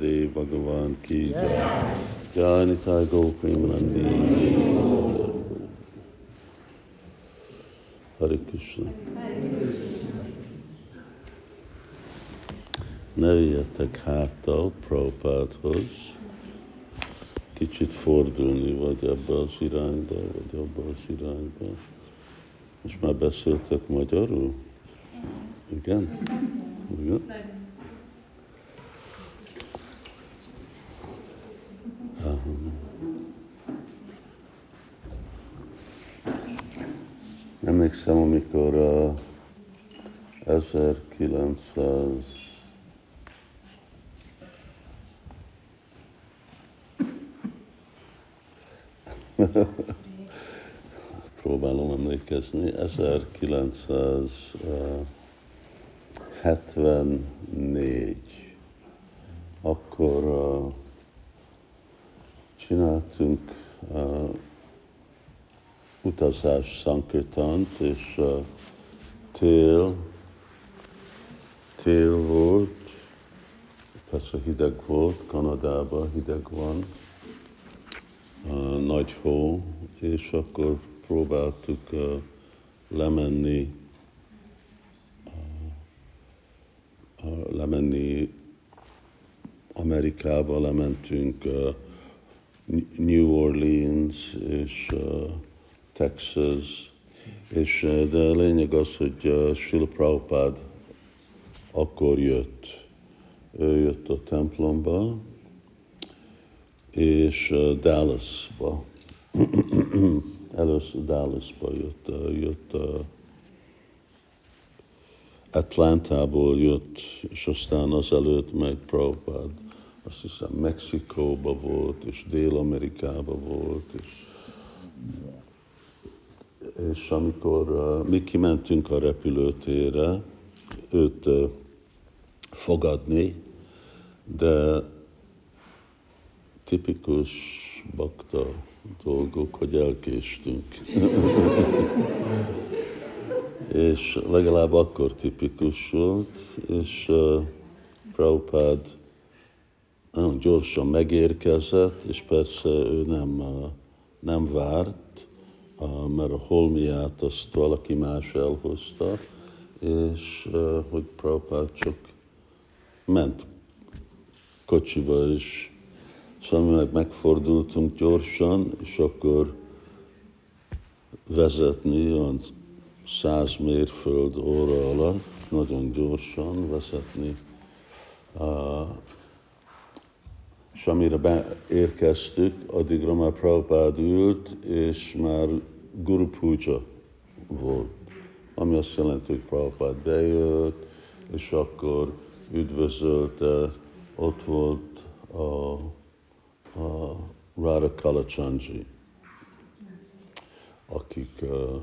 Dev Bhagavan ki jai. Jai Nitai Go Premanandi. Hare Krishna. Ne jöjjetek háttal Prabhupádhoz, kicsit fordulni, vagy ebbe az irányba, vagy abba az irányba. Most már beszéltek magyarul? Igen? Igen? Emlékszem, amikor a 1900 próbálom emlékezni, 1974, akkor uh, csináltunk uh, utazás Sankirtant, és uh, tél, tél volt, persze hideg volt, Kanadában hideg van, uh, nagy hó, és akkor próbáltuk lemenni, lemenni Amerikába, lementünk uh, New Orleans és uh, Texas, és uh, de a lényeg az, hogy uh, Srila Prabhupád akkor jött. Ő jött a templomba, és uh, Dallasba. Először Dallasba jött, jött Atlantából jött, és aztán azelőtt meg Prabhupád, azt hiszem Mexikóba volt, és Dél-Amerikába volt, és, és amikor uh, mi kimentünk a repülőtérre, őt fogadni, de tipikus bakta dolgok, hogy elkéstünk. és legalább akkor tipikus volt, és uh, Prabhupád nagyon gyorsan megérkezett, és persze ő nem, uh, nem várt, mert a holmiát azt valaki más elhozta, és hogy Prabhupád csak ment kocsiba, és szóval meg megfordultunk gyorsan, és akkor vezetni olyan száz mérföld óra alatt, nagyon gyorsan vezetni. És amire beérkeztük, addigra már Prabhupád ült, és már Guru Puja volt. Ami azt jelenti, hogy Prabhupád bejött, és akkor üdvözölte, ott volt a, a Radha Kalachandji, akik uh,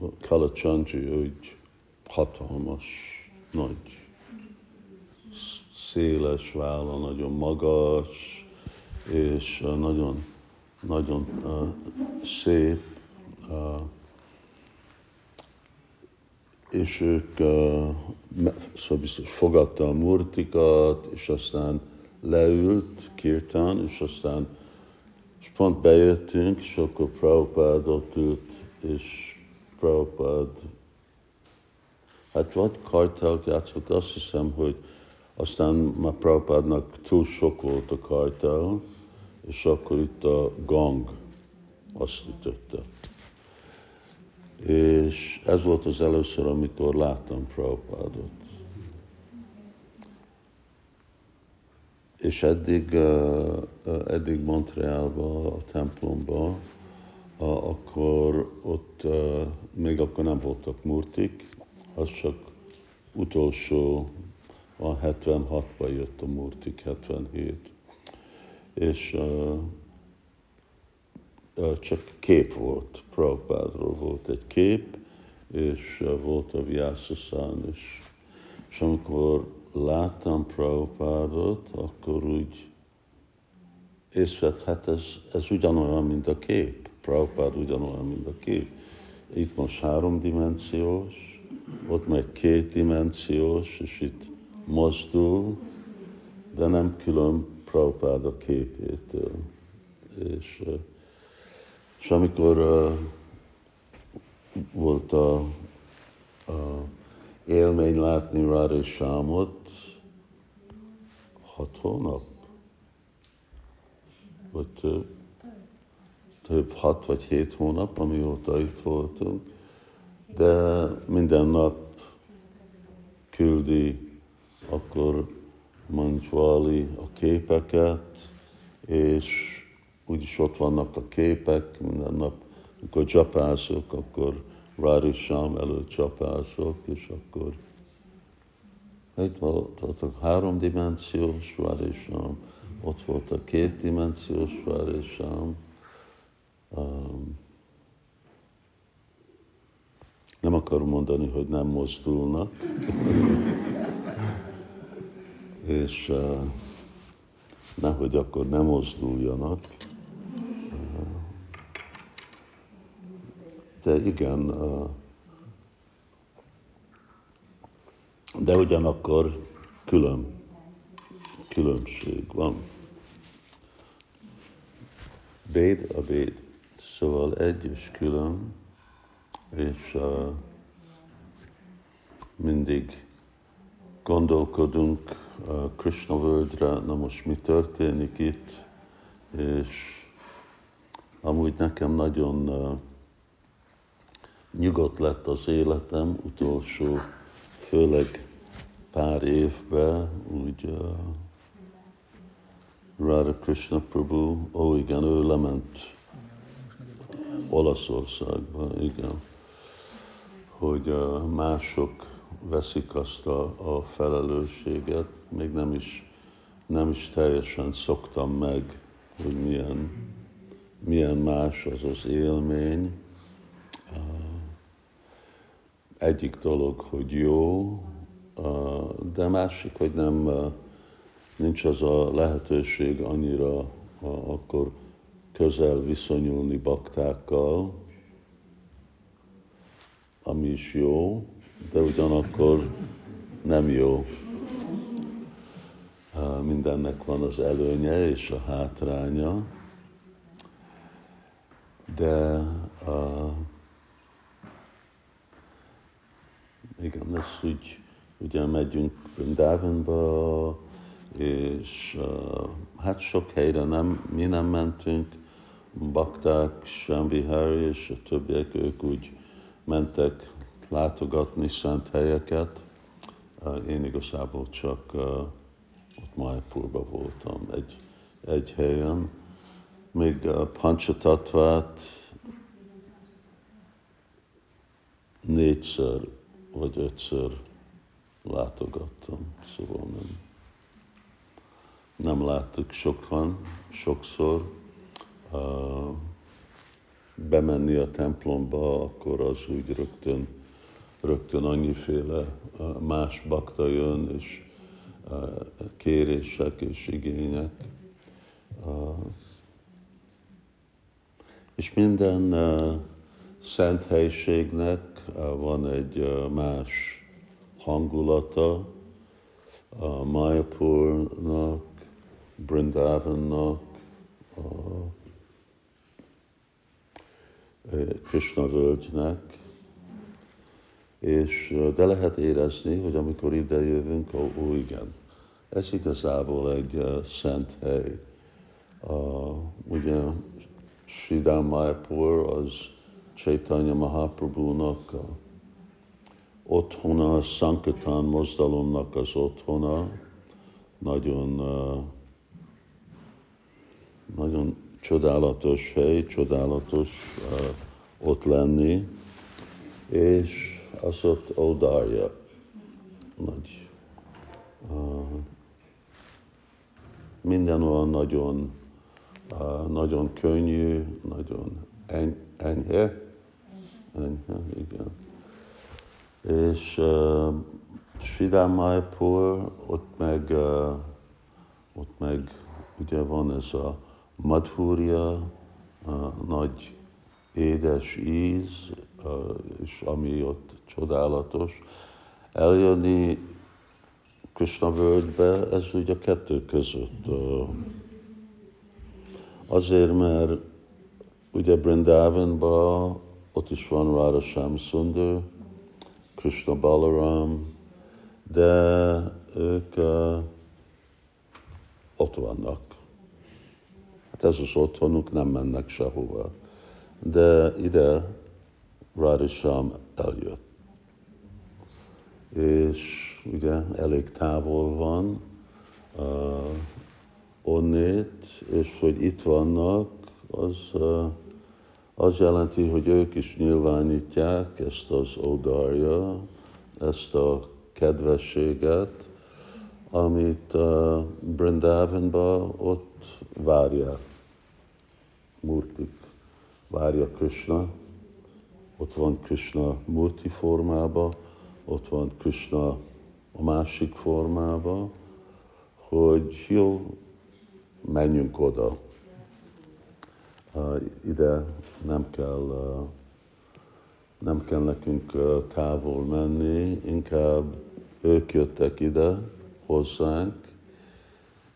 uh, Kalachandji úgy hatalmas, nagy, széles válla, nagyon magas, és nagyon, nagyon szép, és ők szóval biztos fogadta a murtikat, és aztán leült kirtán, és aztán és pont bejöttünk, és akkor Prabhupád ott ült, és Prabhupád hát vagy kartelt játszott, azt hiszem, hogy aztán már Prabhupádnak túl sok volt a kartel, és akkor itt a gong azt ütötte. És ez volt az először, amikor láttam Prabhupádot. És eddig, eddig Montrealba, a templomba, akkor ott még akkor nem voltak murtik, az csak utolsó, a 76-ban jött a murtik, 77. És csak kép volt, Prabhupádról volt egy kép, és volt a Vyasasán is. És amikor láttam Prabhupádot, akkor úgy észrevett, hát ez, ez ugyanolyan, mint a kép. Prabhupád ugyanolyan, mint a kép. Itt most háromdimenziós, ott meg kétdimenziós, és itt mozdul, de nem külön Prabhupáda képétől. És, és amikor uh, volt a, a élmény látni Rára Sámot, hat hónap, vagy több, több hat vagy hét hónap, amióta itt voltunk, de minden nap küldi akkor Mancsvali a képeket, és úgyis ott vannak a képek, minden nap, amikor csapázok, akkor Rárissám előtt csapázok, és akkor itt volt, volt a háromdimenziós Rárissám, ott volt a kétdimenziós Rárissám, um, nem akarom mondani, hogy nem mozdulnak. és nehogy akkor nem mozduljanak. De igen, uh, de ugyanakkor külön, különbség van. Béd a béd. Szóval egy és külön, és uh, mindig gondolkodunk a Krishna völgyre, na most mi történik itt, és amúgy nekem nagyon nyugodt lett az életem utolsó, főleg pár évben, úgy uh, Radha Krishna Prabhu, ó igen, ő lement Olaszországba, igen, hogy uh, mások veszik azt a, a felelősséget, még nem is, nem is teljesen szoktam meg, hogy milyen, milyen más az az élmény. Egyik dolog, hogy jó, de másik, hogy nem, nincs az a lehetőség annyira akkor közel viszonyulni baktákkal, ami is jó, de ugyanakkor nem jó. Mindennek van az előnye és a hátránya, de uh, igen, ez úgy, ugye megyünk Vrindavanba, és uh, hát sok helyre nem, mi nem mentünk, bakták, Sambihari és a többiek, ők úgy mentek látogatni szent helyeket. Én igazából csak ott Májpurban voltam, egy, egy helyen. Még Pancsatatvát négyszer vagy ötször látogattam, szóval nem, nem láttuk sokan, sokszor. Uh, bemenni a templomba, akkor az úgy rögtön rögtön annyiféle más bakta jön, és kérések és igények. És minden szent helységnek van egy más hangulata, Mayapurnak, Brindavannak, Krishna völgynek, és de lehet érezni, hogy amikor ide jövünk, ó, igen, ez igazából egy uh, szent hely. Uh, ugye Sridham Mayapur az Chaitanya Mahaprabhu-nak a otthona, a Sankatán mozdalomnak az otthona, nagyon, uh, nagyon csodálatos hely, csodálatos uh, ott lenni, és az ott Ódarja nagy. Uh, minden olyan nagyon, uh, nagyon könnyű, nagyon en, enyhe, enyhe, igen. És uh, Sidámájpur, ott meg, uh, ott meg ugye van ez a madhúria, uh, nagy édes íz, és ami ott csodálatos. Eljönni Krishna völgybe, ez ugye a kettő között. Azért, mert ugye Brindavanban ott is van Radha Shamsundar, Krishna Balaram, de ők ott vannak. Hát ez az otthonuk, nem mennek sehova. De ide Radisham eljött. És ugye elég távol van uh, onnét, és hogy itt vannak, az, uh, az jelenti, hogy ők is nyilvánítják ezt az odarja, ezt a kedvességet, amit uh, Brindavanban ott várják. Murtik, várja Krishna, ott van Krishna Murti formában, ott van Krishna a másik formában, hogy jó, menjünk oda. Ide nem kell, nem kell nekünk távol menni, inkább ők jöttek ide hozzánk,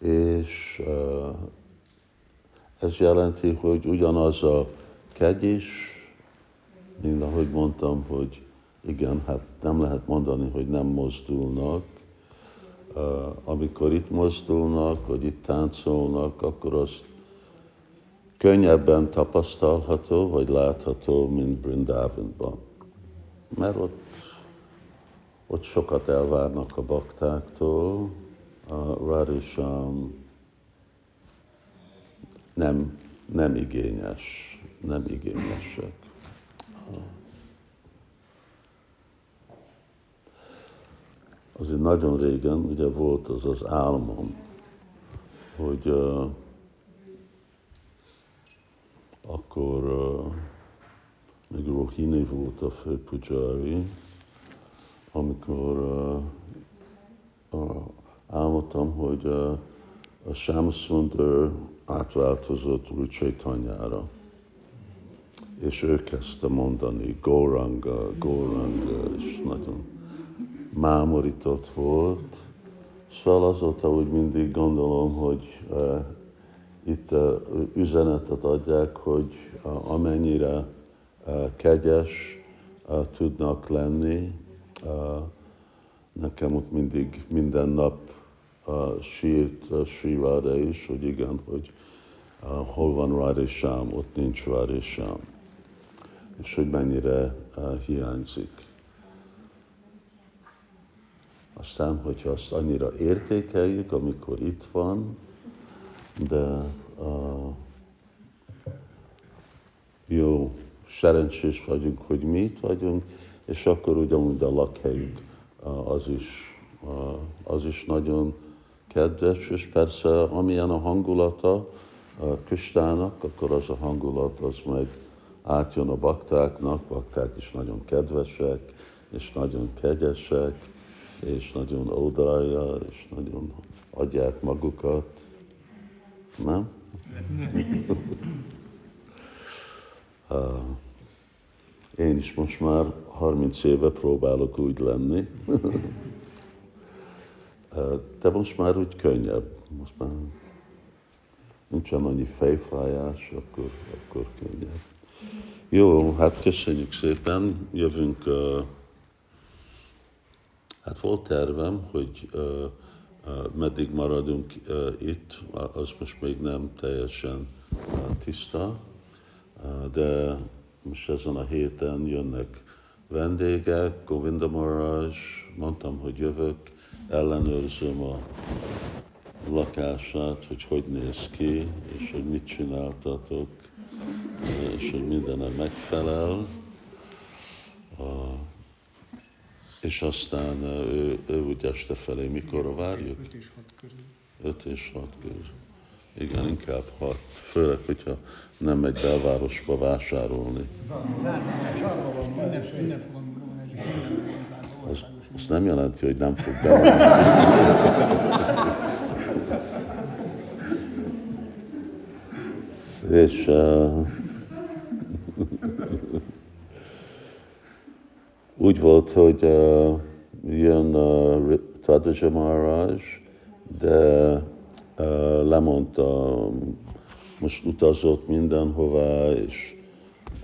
és ez jelenti, hogy ugyanaz a kegyés, mint ahogy mondtam, hogy igen, hát nem lehet mondani, hogy nem mozdulnak. Amikor itt mozdulnak, vagy itt táncolnak, akkor az könnyebben tapasztalható, vagy látható, mint Brindavanban. Mert ott, ott sokat elvárnak a baktáktól, a Radisham nem, nem igényes, nem igényesek. azért nagyon régen ugye volt az az álmom, hogy uh, akkor uh, még Rohini volt a főpujári, amikor uh, uh, álmodtam, hogy uh, a Shamsundar átváltozott új Chaitanyára. És ő kezdte mondani Goranga, Goranga, és nagyon mámorított volt, szóval azóta úgy mindig gondolom, hogy uh, itt uh, üzenetet adják, hogy uh, amennyire uh, kegyes uh, tudnak lenni, uh, nekem ott mindig minden nap sírt Radha is, hogy igen, hogy hol van Radha Sám, ott nincs Radha Sám, és hogy mennyire hiányzik. Aztán, hogyha azt annyira értékeljük, amikor itt van, de uh, jó, szerencsés vagyunk, hogy mi itt vagyunk, és akkor ugyanúgy a lakhelyünk uh, az, is, uh, az is nagyon kedves, és persze amilyen a hangulata a Kristának, akkor az a hangulat az meg átjön a baktáknak, bakták is nagyon kedvesek, és nagyon kegyesek, és nagyon odaálja, és nagyon adják magukat. Nem? én is most már 30 éve próbálok úgy lenni. De most már úgy könnyebb. Most már nincsen annyi fejfájás, akkor, akkor könnyebb. Jó, hát köszönjük szépen. Jövünk Hát volt tervem, hogy meddig maradunk itt, az most még nem teljesen tiszta, de most ezen a héten jönnek vendégek, Govinda Maharaj, mondtam, hogy jövök, ellenőrzöm a lakását, hogy hogy néz ki, és hogy mit csináltatok, és hogy mindenem megfelel. És aztán ő, ő úgy este felé, mikor várjuk? 5 és 6 körül. 5 és 6 körül. Igen, inkább 6. Főleg, hogyha nem megy belvárosba vásárolni. Zárva van, ünnep, ünnep van, az, az nem jelenti, hogy nem fog bemenni. és uh, úgy volt, hogy uh, jön uh, Tadaja Maharaj, de uh, lemondta, most utazott mindenhová, és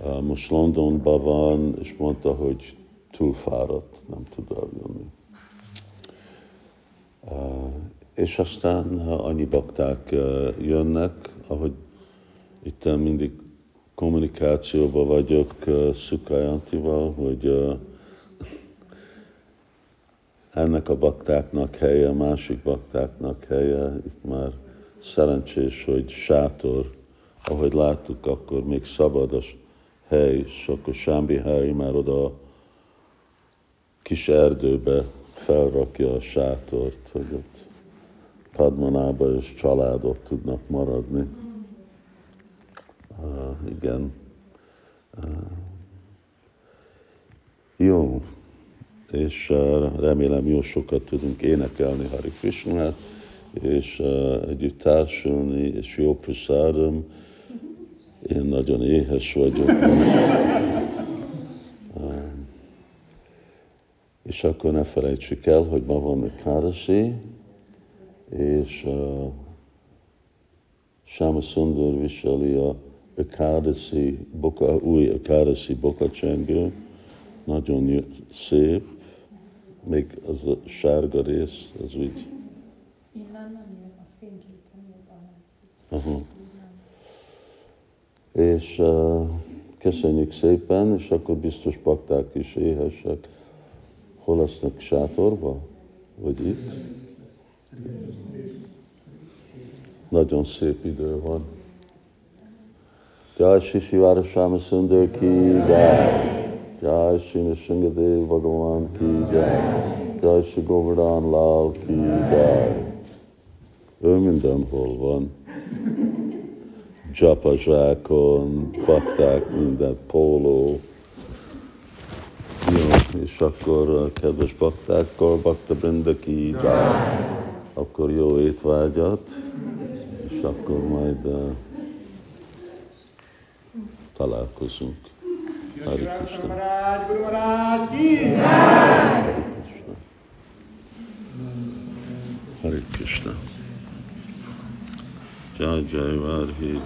uh, most Londonban van, és mondta, hogy túl fáradt, nem tud eljönni. És aztán annyi bakták jönnek, ahogy itt mindig kommunikációban vagyok uh, Szukajantival, hogy ennek a baktáknak helye, másik baktáknak helye, itt már szerencsés, hogy sátor, ahogy láttuk, akkor még szabad a hely, és akkor Sámbihái már oda kis erdőbe felrakja a sátort, hogy ott Padmanába és családok tudnak maradni. Uh, igen. Uh, jó, és uh, remélem jó sokat tudunk énekelni Hari Krishnát, és uh, együtt társulni, és jó prasádom. Én nagyon éhes vagyok. És akkor ne felejtsük el, hogy ma van Kárasi, és uh, Sáma Sundar viseli a Akádasi, boka, új Akádasi bokacsengő, nagyon szép, még az a sárga rész, az úgy... Innen nem jön a fényképen, jobban látszik. Aha. És uh, köszönjük szépen, és akkor biztos pakták is éhesek. Hol lesznek sátorba? Vagy itt? Nagyon szép idő van. Jai Shri Shivara Shama Sundar ki jai. Jai Shri Nishingadev Bhagavan ki jai. Jai. Ő mindenhol van. Japa zsákon, bakták, minden póló és akkor a kedves baktákkal, bakta brindaki, akkor jó étvágyat, és akkor majd uh, találkozunk. Hari Krishna. Hari Krishna. Jai Jai Varhi